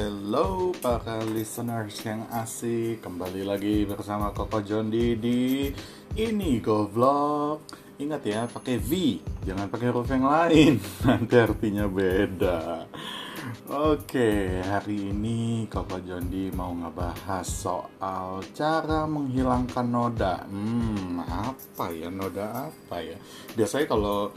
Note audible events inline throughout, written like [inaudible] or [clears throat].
Hello para listeners yang asik. Kembali lagi bersama Koko Jondi di Ini Go Vlog. Ingat ya pakai V Jangan pakai huruf yang lain. [laughs] Nanti artinya beda. Oke hari ini Koko Jondi mau ngebahas soal Cara menghilangkan noda. Hmm apa ya noda apa ya? Biasanya kalau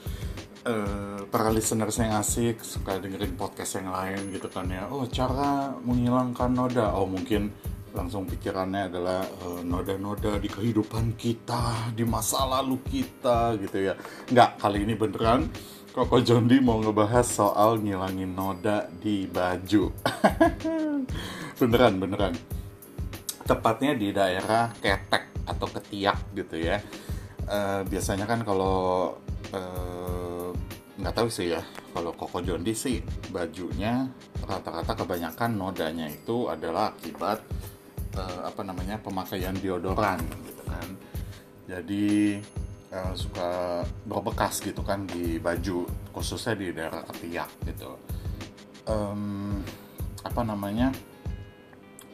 uh, para listeners yang asik suka dengerin podcast yang lain gitu kan ya. Oh cara menghilangkan noda. Oh mungkin langsung pikirannya adalah eh, noda-noda di kehidupan kita di masa lalu kita gitu ya. Nggak kali ini beneran. Koko Jondi mau ngebahas soal ngilangin noda di baju. [laughs] Beneran beneran. Tepatnya di daerah ketek atau ketiak gitu ya. Uh, biasanya kan kalau uh, nggak tahu sih ya kalau Koko Jondi sih bajunya rata-rata kebanyakan nodanya itu adalah akibat uh, apa namanya pemakaian deodoran gitu kan. Jadi uh, suka berbekas gitu kan di baju khususnya di daerah ketiak gitu. Um, apa namanya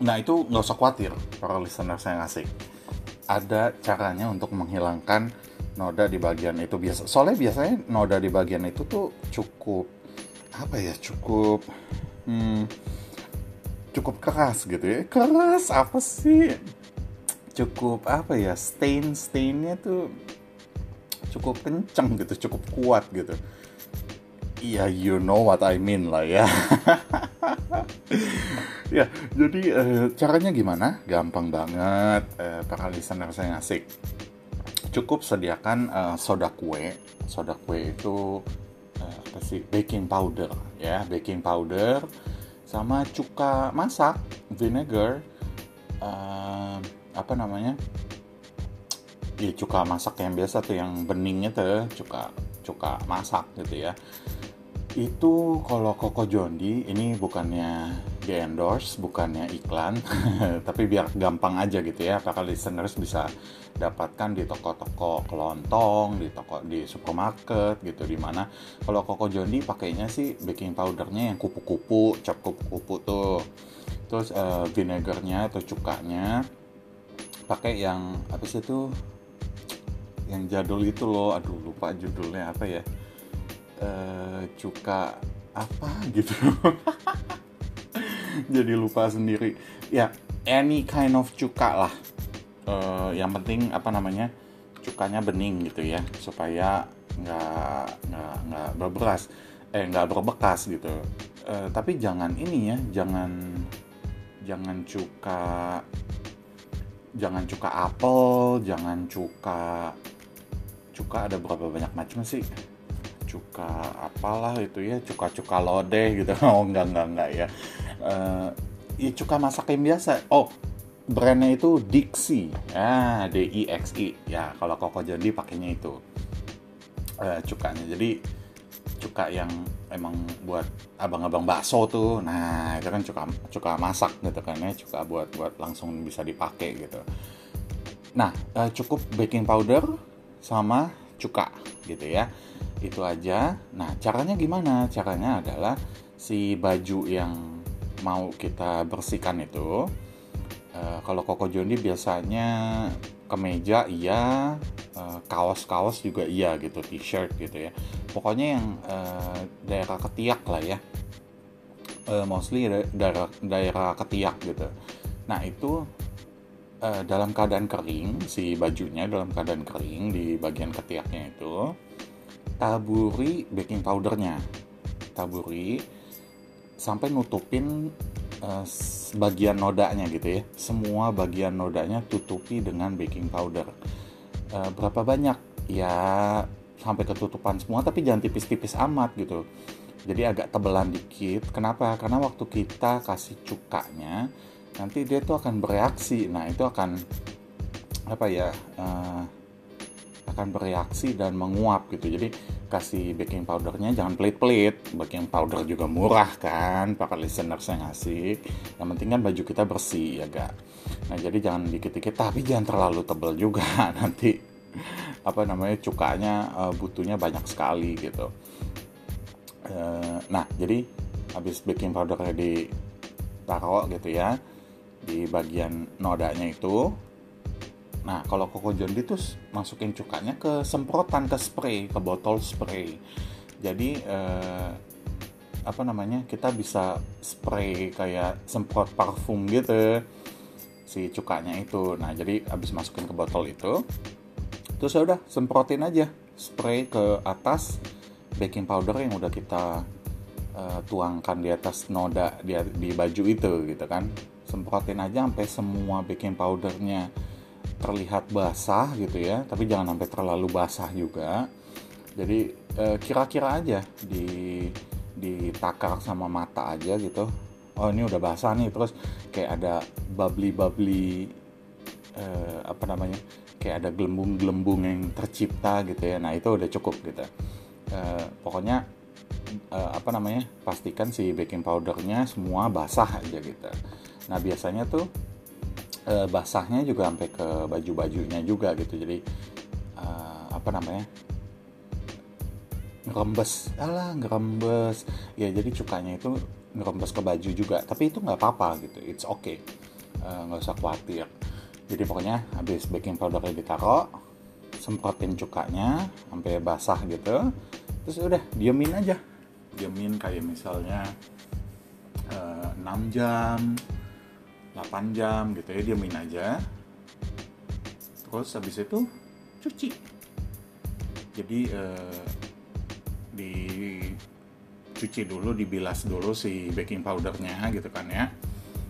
nah itu nggak usah khawatir para listener saya ngasih. Ada caranya untuk menghilangkan noda di bagian itu biasa soalnya biasanya noda di bagian itu tuh cukup apa ya cukup hmm, cukup keras gitu ya keras apa sih cukup apa ya stain stainnya tuh cukup kenceng gitu cukup kuat gitu Iya, you know what I mean lah ya. [laughs] ya, jadi uh, caranya gimana? Gampang banget. Uh, para listener saya ngasih cukup sediakan uh, soda kue. Soda kue itu uh, sih baking powder ya. Baking powder sama cuka masak vinegar uh, apa namanya? Ya cuka masak yang biasa tuh yang beningnya tuh cuka cuka masak gitu ya. Itu kalau Koko Jondi ini bukannya di endorse bukannya iklan [laughs] tapi biar gampang aja gitu ya. Para listeners bisa dapatkan di toko-toko kelontong di toko di supermarket gitu di mana. Kalau Koko Jondi pakainya sih baking powdernya yang kupu-kupu cap kupu-kupu tuh. Terus uh, vinegarnya atau cukanya pakai yang apa sih tuh yang jadul itu loh aduh lupa judulnya apa ya. Uh, cuka apa gitu [laughs] [laughs] jadi lupa sendiri. Ya any kind of cuka lah. Uh, yang penting apa namanya cukanya bening gitu ya supaya nggak nggak nggak berberas. Eh nggak berbekas gitu. Uh, tapi jangan ini ya jangan jangan cuka jangan cuka apel jangan cuka cuka ada berapa banyak macam sih cuka apalah itu ya cuka-cuka lodeh gitu. [laughs] Oh enggak enggak enggak ya. Uh, ya cuka masak yang biasa. Oh brandnya itu Dixie. Ah D I X I. Ya kalau Koko jadi pakainya itu. Uh, cukanya. Jadi cuka yang emang buat abang-abang bakso tuh. Nah itu kan cuka cuka masak gitu kan ya. Cuka buat buat langsung bisa dipakai gitu. Nah uh, cukup baking powder sama cuka gitu ya. Itu aja. Nah caranya gimana? Caranya adalah si baju yang mau kita bersihkan itu uh, kalau koko jondi biasanya kemeja iya. Uh, kaos-kaos juga iya gitu t-shirt gitu ya. Pokoknya yang uh, daerah ketiak lah ya. Uh, mostly daerah daerah ketiak gitu. Nah itu uh, dalam keadaan kering si bajunya dalam keadaan kering di bagian ketiaknya itu taburi baking powdernya. Taburi sampai nutupin uh, bagian nodanya gitu ya. Semua bagian nodanya tutupi dengan baking powder. Uh, berapa banyak? Ya sampai ketutupan semua tapi jangan tipis-tipis amat gitu. Jadi agak tebelan dikit. Kenapa? Karena waktu kita kasih cukanya nanti dia tuh akan bereaksi. Nah itu akan apa ya uh, akan bereaksi dan menguap gitu. Jadi kasih baking powdernya jangan pelit-pelit. Baking powder juga murah kan para listener saya ngasih yang penting kan baju kita bersih ya gak nah jadi jangan dikit-dikit. Tapi jangan terlalu tebal juga. [laughs] Nanti apa namanya cukanya uh, butuhnya banyak sekali gitu. Uh, nah jadi habis baking powdernya di taruh gitu ya di bagian nodanya itu. Nah kalau koko jondi tuh masukin cukanya ke semprotan ke spray ke botol spray. Jadi eh, apa namanya kita bisa spray kayak semprot parfum gitu si cukanya itu. Nah jadi habis masukin ke botol itu terus ya udah semprotin aja. Spray ke atas baking powder yang udah kita uh, tuangkan di atas noda di, di baju itu gitu kan semprotin aja sampai semua baking powdernya terlihat basah gitu ya. Tapi jangan sampai terlalu basah juga. Jadi uh, kira-kira aja di ditakar sama mata aja gitu. Oh ini udah basah nih. Terus kayak ada bubbly bubbly uh, apa namanya kayak ada gelembung-gelembung yang tercipta gitu ya. Nah itu udah cukup gitu. Uh, pokoknya uh, apa namanya pastikan si baking powdernya semua basah aja gitu nah biasanya tuh uh, basahnya juga sampai ke baju-bajunya juga gitu. Jadi uh, apa namanya? Ngerembes. Alah ngerembes. Ya jadi cukanya itu ngerembes ke baju juga. Tapi itu nggak apa-apa gitu. It's okay. Eh, nggak uh, usah khawatir. Jadi pokoknya habis baking powdernya ditaruh semprotin cukanya sampai basah gitu. Terus udah diemin aja. Diemin kayak misalnya uh, eh, 6 jam 8 jam gitu ya diemin aja. Terus habis itu cuci. Jadi uh, di cuci dulu dibilas dulu si baking powdernya gitu kan ya.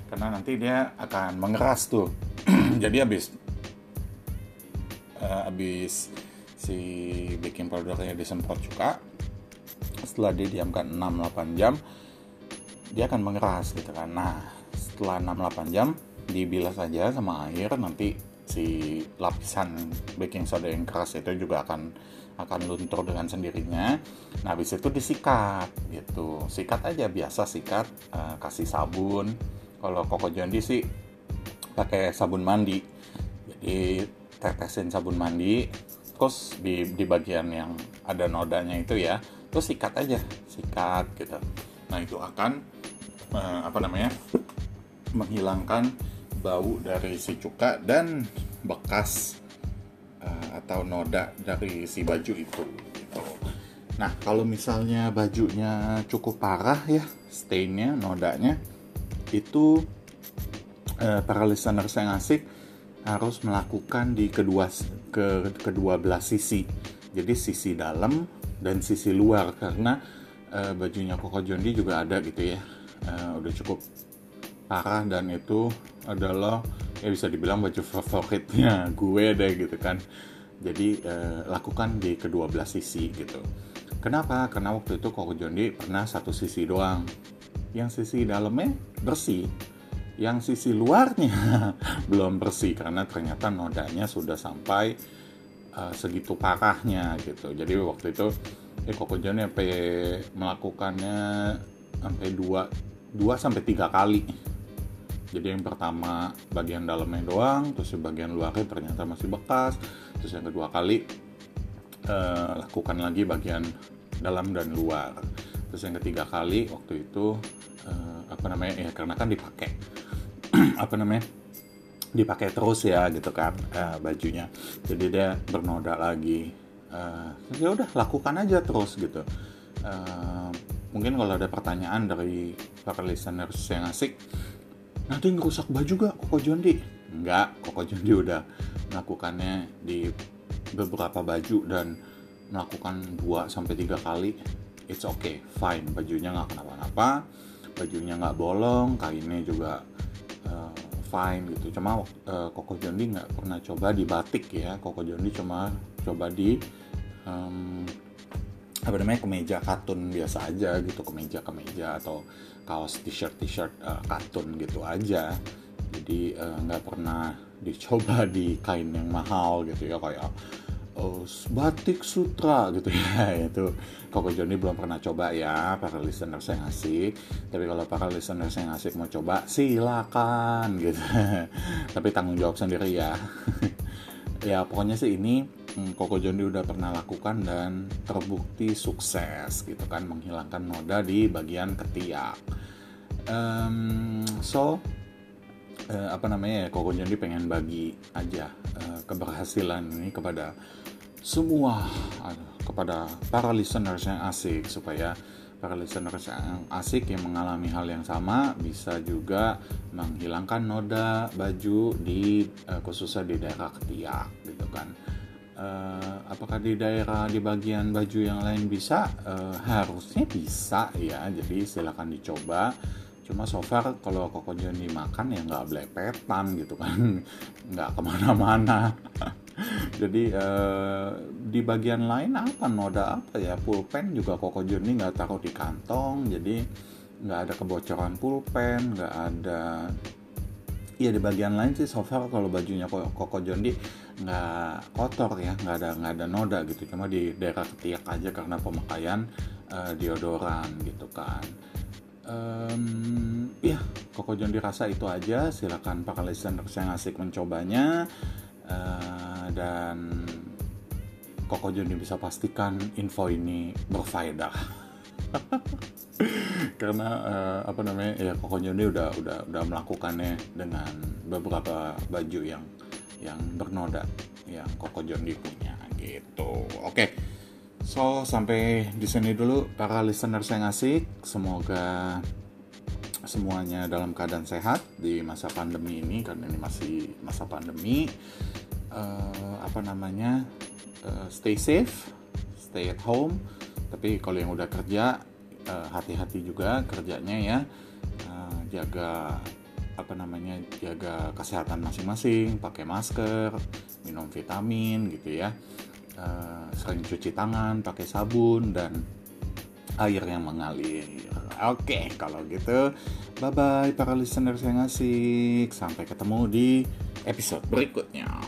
Karena nanti dia akan mengeras tuh. [clears throat] Jadi habis uh, habis si baking powdernya disemprot juga setelah didiamkan 6-8 jam dia akan mengeras gitu kan. Nah setelah 6-8 jam dibilas saja sama air nanti si lapisan baking soda yang keras itu juga akan akan luntur dengan sendirinya. Nah, habis itu disikat gitu. Sikat aja biasa sikat, uh, kasih sabun. Kalau koko jondi sih pakai sabun mandi. Jadi tetesin sabun mandi, terus di di bagian yang ada nodanya itu ya, terus sikat aja, sikat gitu. Nah, itu akan uh, apa namanya? Menghilangkan bau dari si cuka dan bekas atau noda dari si baju itu gitu. Nah kalau misalnya bajunya cukup parah ya stainnya nodanya itu eh, para listeners yang asik harus melakukan di kedua ke kedua belah sisi. Jadi sisi dalam dan sisi luar karena eh, bajunya Koko Jondi juga ada gitu ya. Eh, udah cukup parah dan itu adalah ya bisa dibilang baju favoritnya [laughs] gue deh gitu kan. Jadi eh, lakukan di kedua belah sisi gitu. Kenapa? Karena waktu itu Koko Jondi pernah satu sisi doang. Yang sisi dalamnya bersih yang sisi luarnya [laughs] belum bersih karena ternyata nodanya sudah sampai uh, segitu parahnya gitu. Jadi waktu itu eh Koko Jondi sampai melakukannya sampai dua dua sampai tiga kali jadi yang pertama bagian dalamnya doang terus bagian luarnya ternyata masih bekas. Terus yang kedua kali uh, lakukan lagi bagian dalam dan luar. Terus yang ketiga kali waktu itu uh, apa namanya ya karena kan dipakai [clears throat] apa namanya dipakai terus ya gitu kan uh, bajunya. Jadi dia bernoda lagi. Uh, ya udah lakukan aja terus gitu. Uh, mungkin kalau ada pertanyaan dari para listeners yang asik nanti ngerusak baju gak Koko Jondi? Enggak, Koko Jondi udah melakukannya di beberapa baju dan melakukan 2 sampai tiga kali. It's okay, fine. Bajunya nggak kenapa-napa, bajunya nggak bolong, kainnya juga uh, fine gitu. Cuma uh, Koko Jondi nggak pernah coba di batik ya. Koko Jondi cuma coba di um, apa namanya kemeja katun biasa aja gitu kemeja kemeja atau kaos t-shirt t-shirt uh, katun gitu aja. Jadi eh, nggak uh, pernah dicoba [laughs] di kain yang mahal gitu ya kayak oh, batik sutra gitu ya. [laughs] Itu Koko Joni belum pernah coba ya para listener saya ngasih. Tapi kalau para listener saya ngasih mau coba silakan gitu. [laughs] Tapi tanggung jawab sendiri ya. Ya pokoknya sih ini Koko Jondi udah pernah lakukan dan terbukti sukses gitu kan menghilangkan noda di bagian ketiak. Um, so uh, apa namanya ya Koko Jondi pengen bagi aja uh, keberhasilan ini kepada semua uh, kepada para listeners yang asik supaya para listeners yang asik yang mengalami hal yang sama bisa juga menghilangkan noda baju di uh, khususnya di daerah ketiak gitu kan uh, apakah di daerah di bagian baju yang lain bisa? Uh, harusnya bisa ya. Jadi silakan dicoba. Cuma so far kalau koko Johnny makan ya nggak blepetan gitu kan. [laughs] Nggak ke mana-mana. [laughs] Jadi uh, di bagian lain apa? Noda apa ya? Pulpen juga koko Johnny nggak taruh di kantong. Jadi nggak ada kebocoran pulpen nggak ada. Iya di bagian lain sih so far kalau bajunya Koko Jondi nggak kotor ya nggak ada nggak ada noda gitu. Cuma di daerah ketiak aja karena pemakaian uh, deodoran gitu kan. Um, ya Koko Jondi rasa itu aja. Silakan para listeners yang asik mencobanya. Uh, dan Koko bisa pastikan info ini berfaedah. [laughs] Karena uh, apa namanya ya Koko Jondi udah udah udah melakukannya dengan beberapa baju yang yang bernoda yang Koko Jondi punya gitu. Oke so sampai di sini dulu para listener yang asik semoga semuanya dalam keadaan sehat di masa pandemi ini karena ini masih masa pandemi. Uh, apa namanya? Uh, stay safe stay at home. Tapi kalau yang udah kerja uh, hati-hati juga kerjanya ya. Uh, jaga apa namanya jaga kesehatan masing-masing pakai masker minum vitamin gitu ya uh, sering cuci tangan pakai sabun dan air yang mengalir. Oke, kalau gitu, bye bye para listener yang asik. Sampai ketemu di episode berikutnya.